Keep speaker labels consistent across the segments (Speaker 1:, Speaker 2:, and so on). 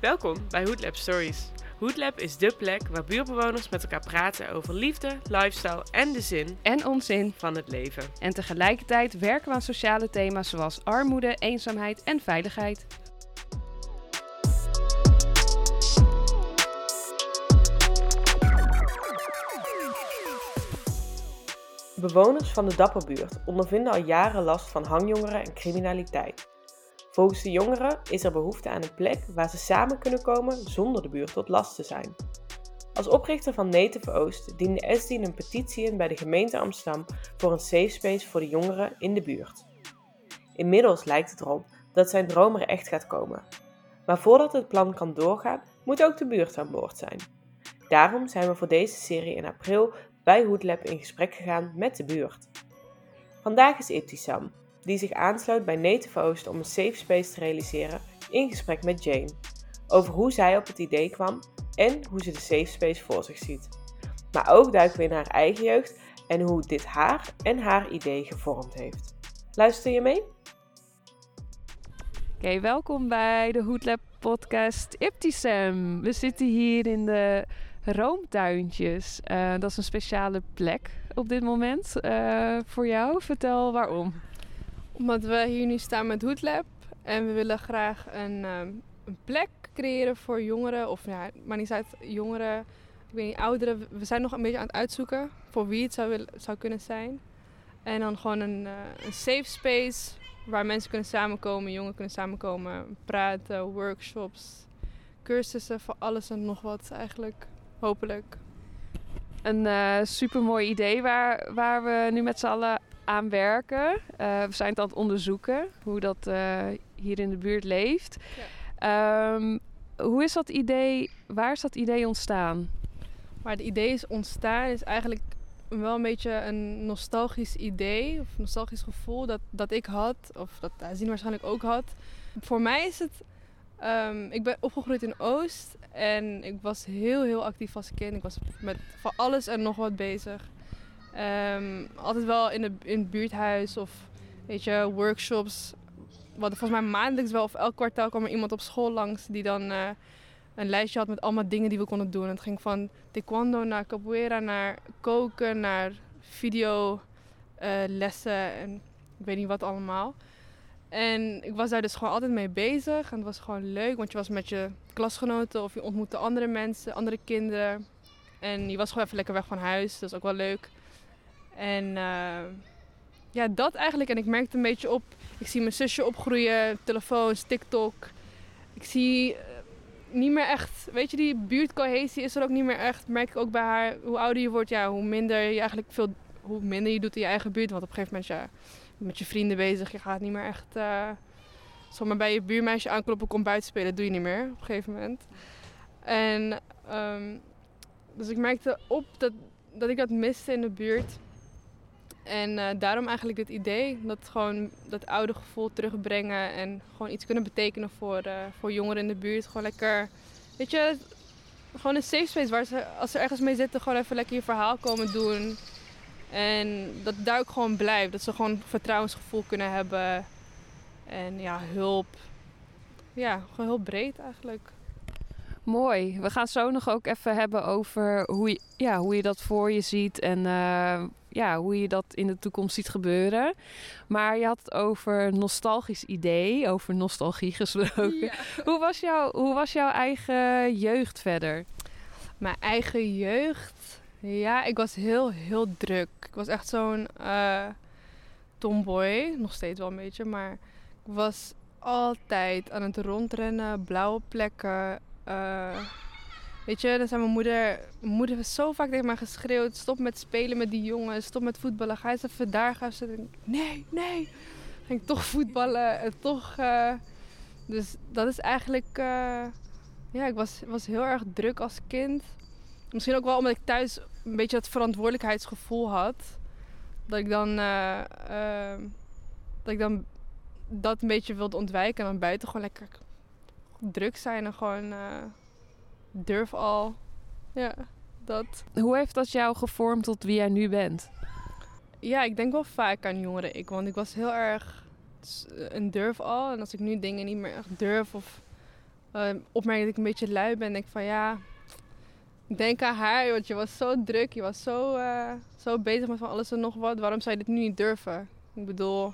Speaker 1: Welkom bij Hoodlab Stories. Hoodlab is dé plek waar buurtbewoners met elkaar praten over liefde, lifestyle en de zin
Speaker 2: en onzin.
Speaker 1: van het leven.
Speaker 2: En tegelijkertijd werken we aan sociale thema's zoals armoede, eenzaamheid en veiligheid.
Speaker 1: Bewoners van de Dapperbuurt ondervinden al jaren last van hangjongeren en criminaliteit. Volgens de jongeren is er behoefte aan een plek waar ze samen kunnen komen zonder de buurt tot last te zijn. Als oprichter van Native Oost diende Esdien een petitie in bij de gemeente Amsterdam voor een safe space voor de jongeren in de buurt. Inmiddels lijkt het erop dat zijn droom er echt gaat komen. Maar voordat het plan kan doorgaan, moet ook de buurt aan boord zijn. Daarom zijn we voor deze serie in april bij Hoodlab in gesprek gegaan met de buurt. Vandaag is Ibtisam, die zich aansluit bij Native Oost om een safe space te realiseren, in gesprek met Jane. Over hoe zij op het idee kwam en hoe ze de safe space voor zich ziet. Maar ook duiken we in haar eigen jeugd en hoe dit haar en haar idee gevormd heeft. Luister je mee?
Speaker 2: Oké, welkom bij de Hoodlab podcast Iptisam. We zitten hier in de Roomtuintjes. Eh, dat is een speciale plek op dit moment eh, voor jou. Vertel waarom.
Speaker 3: Omdat we hier nu staan met Hoodlab en we willen graag een, ehm, een plek creëren voor jongeren, of ja, maar niet uit jongeren, ik weet niet, ouderen. We zijn nog een beetje aan het uitzoeken voor wie het zou, willen, zou kunnen zijn. En dan gewoon een, eh, een safe space waar mensen kunnen samenkomen, jongeren kunnen samenkomen, praten, workshops, cursussen voor alles en nog wat eigenlijk, hopelijk.
Speaker 2: Een eh super mooi idee waar, waar we nu met z'n allen aan werken. Eh, we zijn het aan het onderzoeken hoe dat eh, hier in de buurt leeft. Ehm, hoe is dat idee, waar is dat idee ontstaan?
Speaker 3: Maar het idee is ontstaan, is eigenlijk wel een beetje een nostalgisch idee, of nostalgisch gevoel dat, dat ik had, of dat Azien waarschijnlijk ook had. Voor mij is het, ehm, ik ben opgegroeid in Oost en ik was heel, heel actief als kind. Ik was met van alles en nog wat bezig. Ehm, altijd wel in, de, in het buurthuis of weet je, workshops. Hadden volgens mij maandelijks wel of elk kwartaal kwam er iemand op school langs die dan eh, een lijstje had met allemaal dingen die we konden doen. En het ging van taekwondo naar capoeira, naar koken, naar video eh, en ik weet niet wat allemaal. En ik was daar dus gewoon altijd mee bezig. En het was gewoon leuk, want je was met je klasgenoten of je ontmoette andere mensen, andere kinderen. En je was gewoon even lekker weg van huis. Dat is ook wel leuk. En eh, ja, dat eigenlijk. En ik merkte een beetje op. Ik zie mijn zusje opgroeien, telefoons, TikTok. Ik zie eh, niet meer echt, weet je, die buurtcohesie is er ook niet meer echt. Merk ik ook bij haar, hoe ouder je wordt, ja, hoe minder je eigenlijk veel, hoe minder je doet in je eigen buurt. Want op een gegeven moment, ja, met je vrienden bezig, je gaat niet meer echt, uh, bij je buurmeisje aankloppen, kom buiten spelen, doe je niet meer op een gegeven moment. En, ehm, dus ik merkte op dat, dat ik dat miste in de buurt. En eh, daarom eigenlijk dit idee, dat gewoon dat oude gevoel terugbrengen en gewoon iets kunnen betekenen voor, eh, voor jongeren in de buurt. Gewoon lekker, weet je, gewoon een safe space waar ze, als ze ergens mee zitten, gewoon even lekker je verhaal komen doen. En dat ook gewoon blijft, dat ze gewoon vertrouwensgevoel kunnen hebben. En ja, hulp. Ja, gewoon heel breed eigenlijk.
Speaker 2: Mooi. We gaan zo nog ook even hebben over hoe je, ja, hoe je dat voor je ziet en eh, ja, hoe je dat in de toekomst ziet gebeuren. Maar je had het over een nostalgisch idee, over nostalgie gesproken.
Speaker 3: Ja.
Speaker 2: Hoe, was jouw, hoe was jouw eigen jeugd verder?
Speaker 3: Mijn eigen jeugd. Ja, ik was heel, heel druk. Ik was echt zo'n eh, tomboy. Nog steeds wel een beetje. Maar ik was altijd aan het rondrennen. Blauwe plekken. eh, weet je, dan zei mijn moeder... Mijn moeder heeft zo vaak tegen mij geschreeuwd. Stop met spelen met die jongens. Stop met voetballen. Ga eens even daar gaan zitten. Nee, nee. Ging ik toch voetballen. En toch... eh, dus dat is eigenlijk... ja, ik was, was heel erg druk als kind. Misschien ook wel omdat ik thuis een beetje dat verantwoordelijkheidsgevoel had. Dat ik dan, eh, eh, dat, ik dan dat een beetje wilde ontwijken. En dan buiten gewoon lekker druk zijn en gewoon eh, durf al. Ja, dat.
Speaker 2: Hoe heeft dat jou gevormd tot wie jij nu bent?
Speaker 3: Ja, ik denk wel vaak aan jongeren ik. Want ik was heel erg s- een durf al. En als ik nu dingen niet meer echt durf of eh, opmerk dat ik een beetje lui ben, denk ik van ja, denk aan haar. Want je was zo druk, je was zo, eh, zo bezig met van alles en nog wat. Waarom zou je dit nu niet durven? Ik bedoel,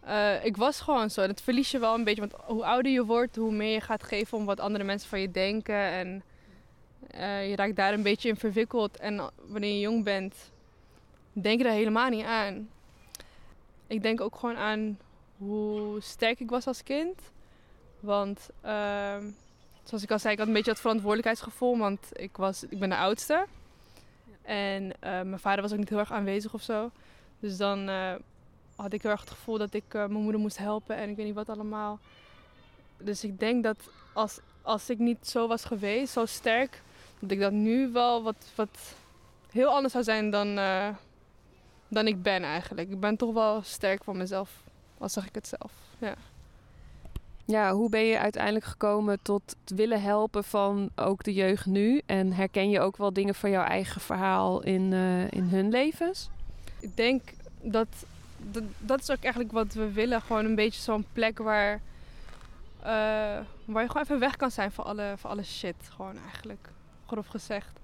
Speaker 3: eh, ik was gewoon zo. Dat verlies je wel een beetje. Want hoe ouder je wordt, hoe meer je gaat geven om wat andere mensen van je denken. En eh, je raakt daar een beetje in verwikkeld. En wanneer je jong bent, denk je daar helemaal niet aan. Ik denk ook gewoon aan hoe sterk ik was als kind. Want ehm, zoals ik al zei, ik had een beetje het verantwoordelijkheidsgevoel. Want ik, was, ik ben de oudste. En eh, mijn vader was ook niet heel erg aanwezig of zo. Dus dan eh, had ik heel erg het gevoel dat ik eh, mijn moeder moest helpen en ik weet niet wat allemaal. Dus ik denk dat als, als ik niet zo was geweest, zo sterk, dat ik dat nu wel wat, wat heel anders zou zijn dan, dan ik ben eigenlijk. Ik ben toch wel sterk van mezelf, al zeg ik het zelf. Ja.
Speaker 2: Ja, hoe ben je uiteindelijk gekomen tot het willen helpen van ook de jeugd nu? En herken je ook wel dingen van jouw eigen verhaal in, eh, in hun levens?
Speaker 3: Ik denk dat, dat dat is ook eigenlijk wat we willen. Gewoon een beetje zo'n plek waar, eh, waar je gewoon even weg kan zijn van alle, van alle shit. Gewoon eigenlijk, grof gezegd.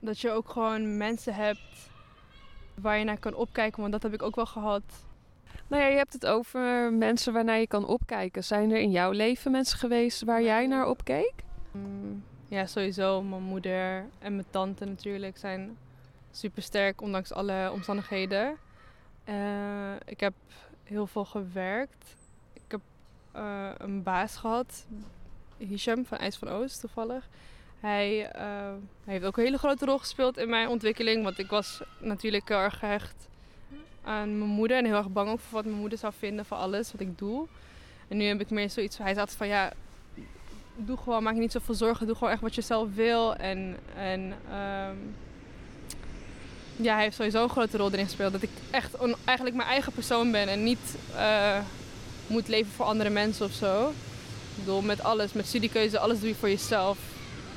Speaker 3: Dat je ook gewoon mensen hebt waar je naar kan opkijken. Want dat heb ik ook wel gehad.
Speaker 2: Nou ja, je hebt het over mensen waarnaar je kan opkijken. Zijn er in jouw leven mensen geweest waar jij naar opkeek?
Speaker 3: Mm, Ja, sowieso. Mijn moeder en mijn tante natuurlijk zijn super sterk, ondanks alle omstandigheden. Eh, ik heb heel veel gewerkt. Ik heb eh, een baas gehad, Hisham van IJs van Oost toevallig. Hij, eh, hij heeft ook een hele grote rol gespeeld in mijn ontwikkeling. Want ik was natuurlijk heel erg gehecht aan mijn moeder. En heel erg bang ook voor wat mijn moeder zou vinden van alles wat ik doe. En nu heb ik meer zoiets van, hij zat van ja, doe gewoon, maak je niet zoveel zorgen. Doe gewoon echt wat je zelf wil. En, en ehm, ja, hij heeft sowieso een grote rol erin gespeeld. Dat ik echt eigenlijk mijn eigen persoon ben. En niet eh, moet leven voor andere mensen of zo. Ik bedoel, met alles, met studiekeuze, alles doe je voor jezelf.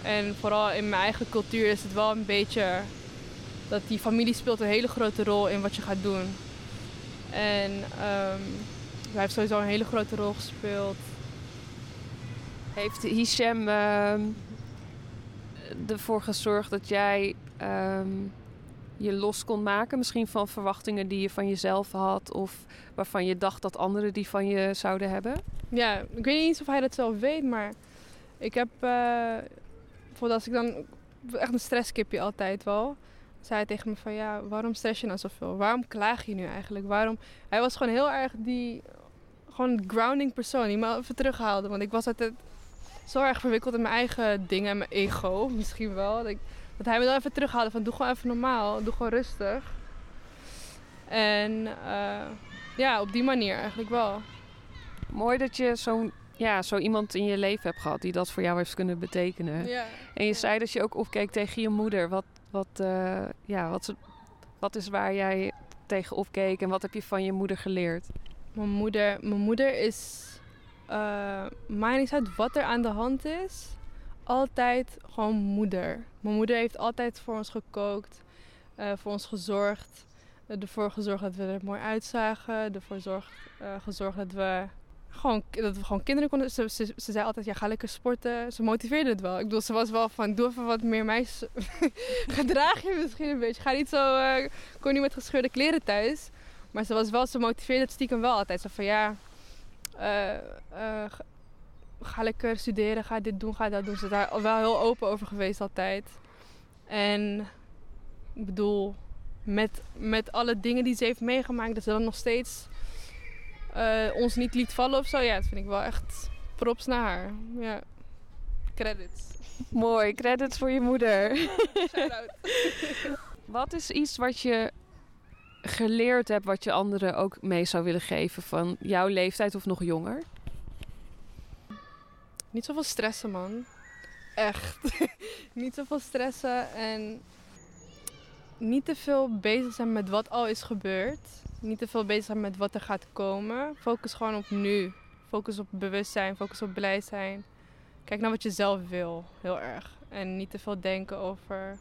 Speaker 3: En vooral in mijn eigen cultuur is het wel een beetje... Dat die familie speelt een hele grote rol in wat je gaat doen. En ehm, hij heeft sowieso een hele grote rol gespeeld.
Speaker 2: Heeft Hisham ehm, ervoor gezorgd dat jij ehm, je los kon maken? Misschien van verwachtingen die je van jezelf had of waarvan je dacht dat anderen die van je zouden hebben?
Speaker 3: Ja, ik weet niet eens of hij dat zelf weet, maar ik heb, eh bijvoorbeeld als ik dan, echt een stresskipje altijd wel, zei tegen me van ja, waarom stress je nou zoveel? Waarom klaag je nu eigenlijk? Waarom? Hij was gewoon heel erg die, gewoon grounding persoon, die me even terughaalde, want ik was altijd zo erg verwikkeld in mijn eigen dingen en mijn ego, misschien wel. Dat, ik, dat hij me dan even terughaalde van doe gewoon even normaal, doe gewoon rustig. En eh, ja, op die manier eigenlijk wel.
Speaker 2: Mooi dat je zo'n ja, zo iemand in je leven hebt gehad die dat voor jou heeft kunnen betekenen.
Speaker 3: Ja.
Speaker 2: En je zei dat je ook opkeek tegen je moeder. Wat, wat, eh, ja, wat, wat is waar jij tegen opkeek en wat heb je van je moeder geleerd?
Speaker 3: Mijn moeder, mijn moeder is, eh maakt niet uit wat er aan de hand is, altijd gewoon moeder. Mijn moeder heeft altijd voor ons gekookt, eh, voor ons gezorgd, ervoor gezorgd dat we er mooi uitzagen, ervoor zorg, gezorgd dat we gewoon, dat we gewoon kinderen konden. Ze, ze, ze zei altijd, ja, ga lekker sporten. Ze motiveerde het wel. Ik bedoel, ze was wel van, doe even wat meer meisjes. Gedraag je misschien een beetje. Ga niet zo, eh kom niet met gescheurde kleren thuis. Maar ze was wel, ze motiveerde het stiekem wel altijd. Zo van ja, eh, eh, ga, ga lekker studeren, ga dit doen, ga dat doen. Ze is daar wel heel open over geweest altijd. En ik bedoel, met, met alle dingen die ze heeft meegemaakt, dat ze dan nog steeds eh, ons niet liet vallen of zo. Ja, dat vind ik wel echt props naar haar. Ja, credits.
Speaker 2: Mooi, credits voor je moeder.
Speaker 3: Shout-out.
Speaker 2: Wat is iets wat je geleerd hebt, wat je anderen ook mee zou willen geven van jouw leeftijd of nog jonger?
Speaker 3: Niet zoveel stressen, man. Echt. niet zoveel stressen en niet te veel bezig zijn met wat al is gebeurd. Niet te veel bezig met wat er gaat komen. Focus gewoon op nu. Focus op bewustzijn, focus op blij zijn. Kijk naar wat je zelf wil, heel erg. En niet te veel denken over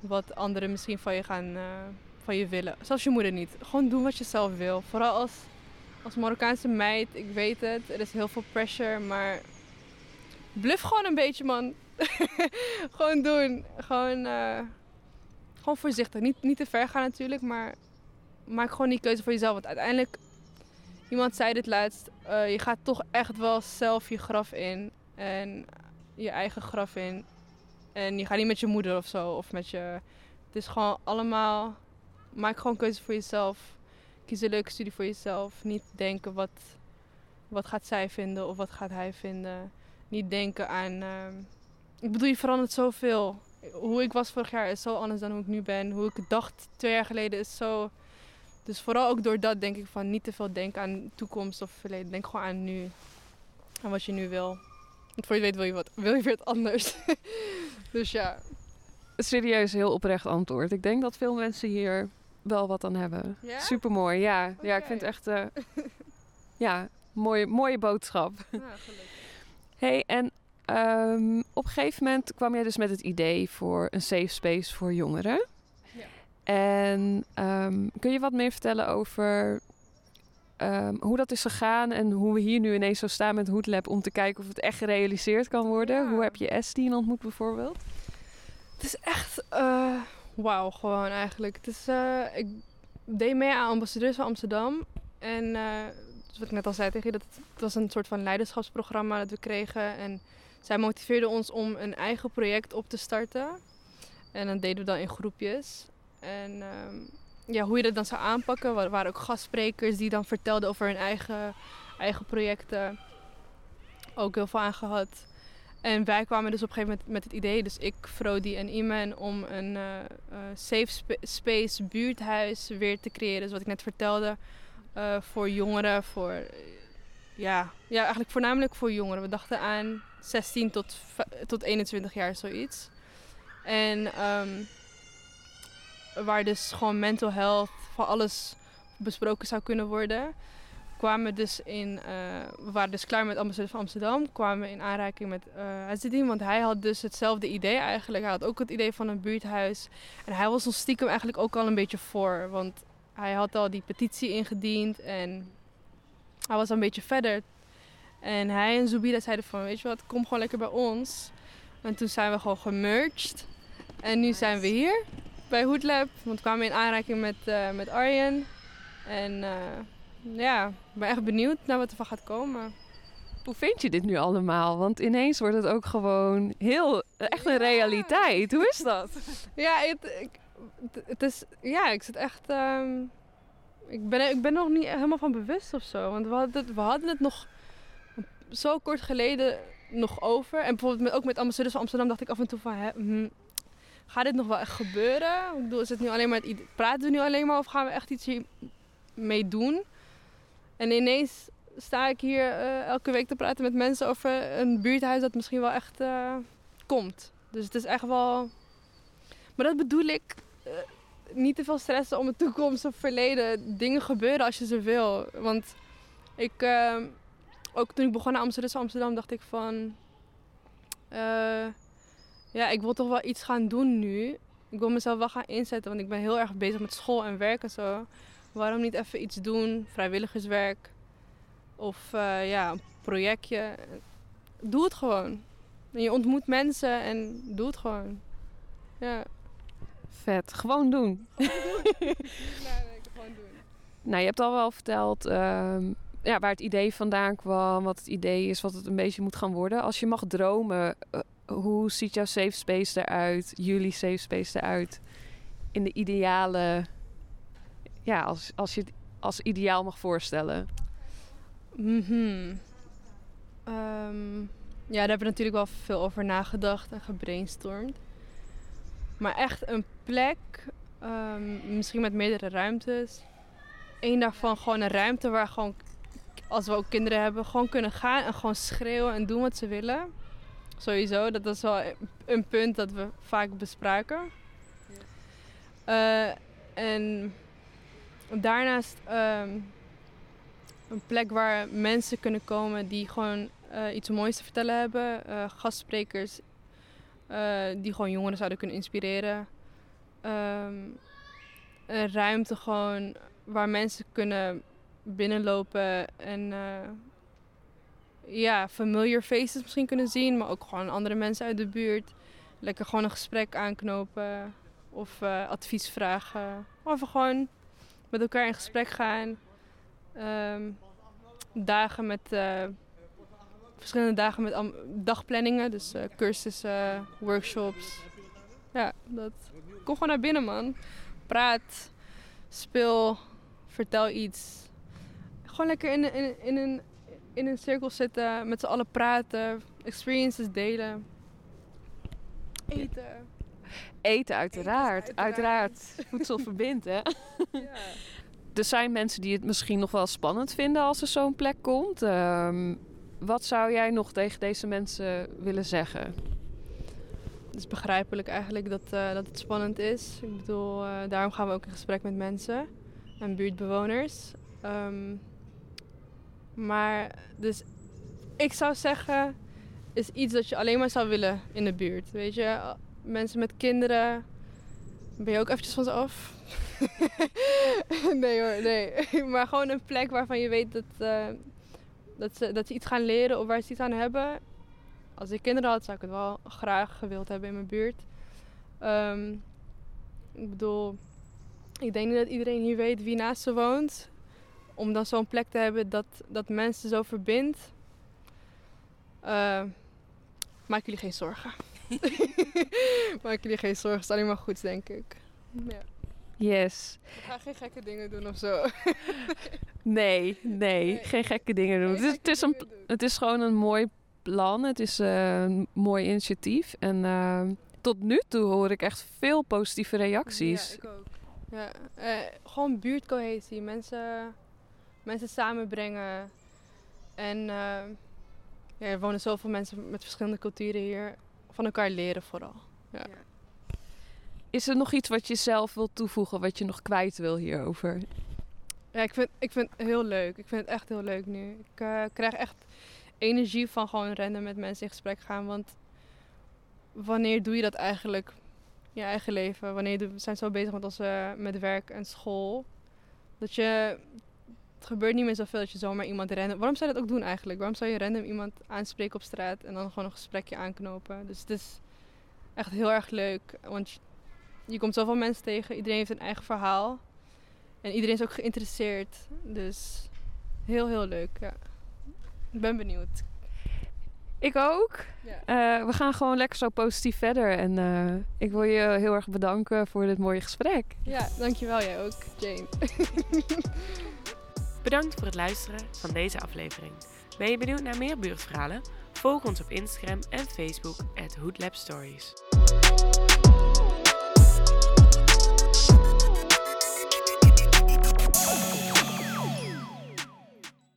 Speaker 3: wat anderen misschien van je gaan eh, van je willen. Zelfs je moeder niet. Gewoon doen wat je zelf wil. Vooral als, als Marokkaanse meid, ik weet het, er is heel veel pressure, maar bluff gewoon een beetje, man. gewoon doen. Gewoon, uh, gewoon voorzichtig. Niet, niet te ver gaan natuurlijk, maar maak gewoon die keuze voor jezelf. Want uiteindelijk, iemand zei dit laatst, uh, je gaat toch echt wel zelf je graf in. En je eigen graf in. En je gaat niet met je moeder of zo, of met je... Het is gewoon allemaal... Maak gewoon keuzes voor jezelf. Kies een leuke studie voor jezelf. Niet denken wat, wat gaat zij vinden of wat gaat hij vinden. Niet denken aan... Uh, ik bedoel, je verandert zoveel. Hoe ik was vorig jaar is zo anders dan hoe ik nu ben. Hoe ik dacht twee jaar geleden is zo... Dus vooral ook door dat denk ik van niet te veel denken aan toekomst of verleden. Denk gewoon aan nu. Aan wat je nu wil. Want voor je weet wil je, wat, wil je weer het anders. dus ja.
Speaker 2: Serieus, heel oprecht antwoord. Ik denk dat veel mensen hier wel wat aan hebben. Ja? Supermooi, ja. Ja, ik vind het echt... Uh, ja, mooie, mooie boodschap. Ja, gelukkig. hey, en um, op een gegeven moment kwam jij dus met het idee voor een safe space voor jongeren. En um, kun je wat meer vertellen over um, hoe dat is gegaan en hoe we hier nu ineens zo staan met Hoodlab om te kijken of het echt gerealiseerd kan worden? Ja. Hoe heb je Estien ontmoet bijvoorbeeld?
Speaker 3: Het is echt uh, wauw gewoon eigenlijk. Het is, uh, ik deed mee aan ambassadeurs van Amsterdam en uh, wat ik net al zei tegen je, dat het was een soort van leiderschapsprogramma dat we kregen en zij motiveerden ons om een eigen project op te starten. En dan deden we dan in groepjes. En um, ja, hoe je dat dan zou aanpakken. Er waren ook gastsprekers die dan vertelden over hun eigen, eigen projecten. Ook heel veel aan gehad. En wij kwamen dus op een gegeven moment met het idee, dus ik, Frodi en Iman, om een uh, uh, safe sp space buurthuis weer te creëren. Dus wat ik net vertelde, uh, voor jongeren, voor, ja, ja, eigenlijk voornamelijk voor jongeren. We dachten aan 16 tot, tot 21 jaar, zoiets. En um, waar dus gewoon mental health, van alles besproken zou kunnen worden. Kwamen dus in, uh, we waren dus klaar met ambassadeur van Amsterdam, kwamen in aanraking met uh, Azedin, want hij had dus hetzelfde idee eigenlijk. Hij had ook het idee van een buurthuis. En hij was ons stiekem eigenlijk ook al een beetje voor, want hij had al die petitie ingediend en hij was al een beetje verder. En hij en Zubida zeiden van, weet je wat, kom gewoon lekker bij ons. En toen zijn we gewoon gemerged. En nu zijn we hier bij Hoodlab. Want we kwamen in aanraking met, uh, met Arjen. En uh, ja, ik ben echt benieuwd naar wat er van gaat komen.
Speaker 2: Hoe vind je dit nu allemaal? Want ineens wordt het ook gewoon heel, echt een realiteit. Hoe is dat?
Speaker 3: Ja, het, het, is, ja ik zit echt... Um, ik, ben, ik ben nog niet helemaal van bewust of zo. Want we hadden het, we hadden het nog zo kort geleden nog over. En bijvoorbeeld met, ook met ambassadeurs van Amsterdam dacht ik af en toe van... Hè, hm, gaat dit nog wel echt gebeuren? Ik bedoel, is het nu alleen maar het, praten we nu alleen maar of gaan we echt iets mee doen? En ineens sta ik hier uh, elke week te praten met mensen over een buurthuis dat misschien wel echt uh, komt. Dus het is echt wel. Maar dat bedoel ik. Uh, niet te veel stressen om de toekomst of verleden. Dingen gebeuren als je ze wil. Want ik. ook toen ik begon aan Amsterdam, Amsterdam dacht ik van ja, ik wil toch wel iets gaan doen nu. Ik wil mezelf wel gaan inzetten, want ik ben heel erg bezig met school en werk en zo. Waarom niet even iets doen, vrijwilligerswerk of uh, ja, een projectje. Doe het gewoon. En je ontmoet mensen en doe het gewoon. Ja.
Speaker 2: Vet, gewoon doen.
Speaker 3: Gewoon doen. nee, gewoon doen.
Speaker 2: Nou, je hebt al wel verteld uh, ja, waar het idee vandaan kwam, wat het idee is, wat het een beetje moet gaan worden. Als je mag dromen, uh, hoe ziet jouw safe space eruit? Jullie safe space eruit? In de ideale... Ja, als, als je het als ideaal mag voorstellen.
Speaker 3: Mm um, ja, daar hebben we natuurlijk wel veel over nagedacht en gebrainstormd. Maar echt een plek, um, misschien met meerdere ruimtes. Eén daarvan gewoon een ruimte waar gewoon, als we ook kinderen hebben, gewoon kunnen gaan en gewoon schreeuwen en doen wat ze willen. Sowieso, dat is wel een punt dat we vaak bespraken. Ja. Uh, en daarnaast um, een plek waar mensen kunnen komen die gewoon uh, iets moois te vertellen hebben. Uh, gastsprekers die gewoon jongeren zouden kunnen inspireren. Um, een ruimte gewoon waar mensen kunnen binnenlopen en ja, familiar faces misschien kunnen zien, maar ook gewoon andere mensen uit de buurt. Lekker gewoon een gesprek aanknopen of uh, advies vragen. Of gewoon met elkaar in gesprek gaan. Um, dagen met uh, verschillende dagen met dagplanningen, dus uh, cursussen, workshops. Ja, dat. Kom gewoon naar binnen, man. Praat, speel, vertel iets. Gewoon lekker in, in, een, in een cirkel zitten, met z'n allen praten, experiences delen. Eten.
Speaker 2: Eten, uiteraard. uiteraard. Voedsel verbindt, hè? Ja. Er zijn mensen die het misschien nog wel spannend vinden als er zo'n plek komt. Um, wat zou jij nog tegen deze mensen willen zeggen?
Speaker 3: Het is begrijpelijk eigenlijk dat, uh, dat het spannend is. Ik bedoel, uh, daarom gaan we ook in gesprek met mensen en buurtbewoners. Um, maar dus ik zou zeggen, is iets dat je alleen maar zou willen in de buurt. Weet je, mensen met kinderen, ben je ook eventjes van ze af? nee hoor, nee. maar gewoon een plek waarvan je weet dat, uh, dat, ze, dat ze iets gaan leren of waar ze iets aan hebben. Als ik kinderen had, zou ik het wel graag gewild hebben in mijn buurt. Um, ik bedoel, ik denk niet dat iedereen hier weet wie naast ze woont. Om dan zo'n plek te hebben dat, dat mensen zo verbindt. Uh, maak jullie geen zorgen. maak jullie geen zorgen, het is alleen maar goed, denk ik. Ja.
Speaker 2: Yes.
Speaker 3: We gaan geen gekke dingen doen of zo.
Speaker 2: nee, nee, geen gekke dingen doen. het, is, een, het is gewoon een mooi plan. Het is uh, een mooi initiatief. En uh, tot nu toe hoor ik echt veel positieve reacties.
Speaker 3: Ja, ik ook. Ja, uh, gewoon buurtcohesie. Mensen, mensen samenbrengen. En ja, er wonen zoveel mensen met verschillende culturen hier. Van elkaar leren vooral. Ja. ja.
Speaker 2: Is er nog iets wat je zelf wilt toevoegen, wat je nog kwijt wil hierover?
Speaker 3: Ja, ik vind, ik vind het heel leuk. Ik vind het echt heel leuk nu. Ik uh, krijg echt energie van gewoon random met mensen in gesprek gaan. Want wanneer doe je dat eigenlijk in je eigen leven? Wanneer we zijn zo bezig met, onze, met werk en school. Dat je... Het gebeurt niet meer zoveel dat je zomaar iemand random... Waarom zou je dat ook doen eigenlijk? Waarom zou je random iemand aanspreken op straat en dan gewoon een gesprekje aanknopen? Dus het is echt heel erg leuk. Want je komt zoveel mensen tegen. Iedereen heeft een eigen verhaal. En iedereen is ook geïnteresseerd. Dus heel, heel leuk. Ja. Ik ben benieuwd.
Speaker 2: Ik ook. Ja. Uh, we gaan gewoon lekker zo positief verder. En uh, ik wil je heel erg bedanken voor dit mooie gesprek.
Speaker 3: Ja, dankjewel jij ook, Jane.
Speaker 1: Bedankt voor het luisteren van deze aflevering. Ben je benieuwd naar meer buurtverhalen? Volg ons op Instagram en Facebook at Stories.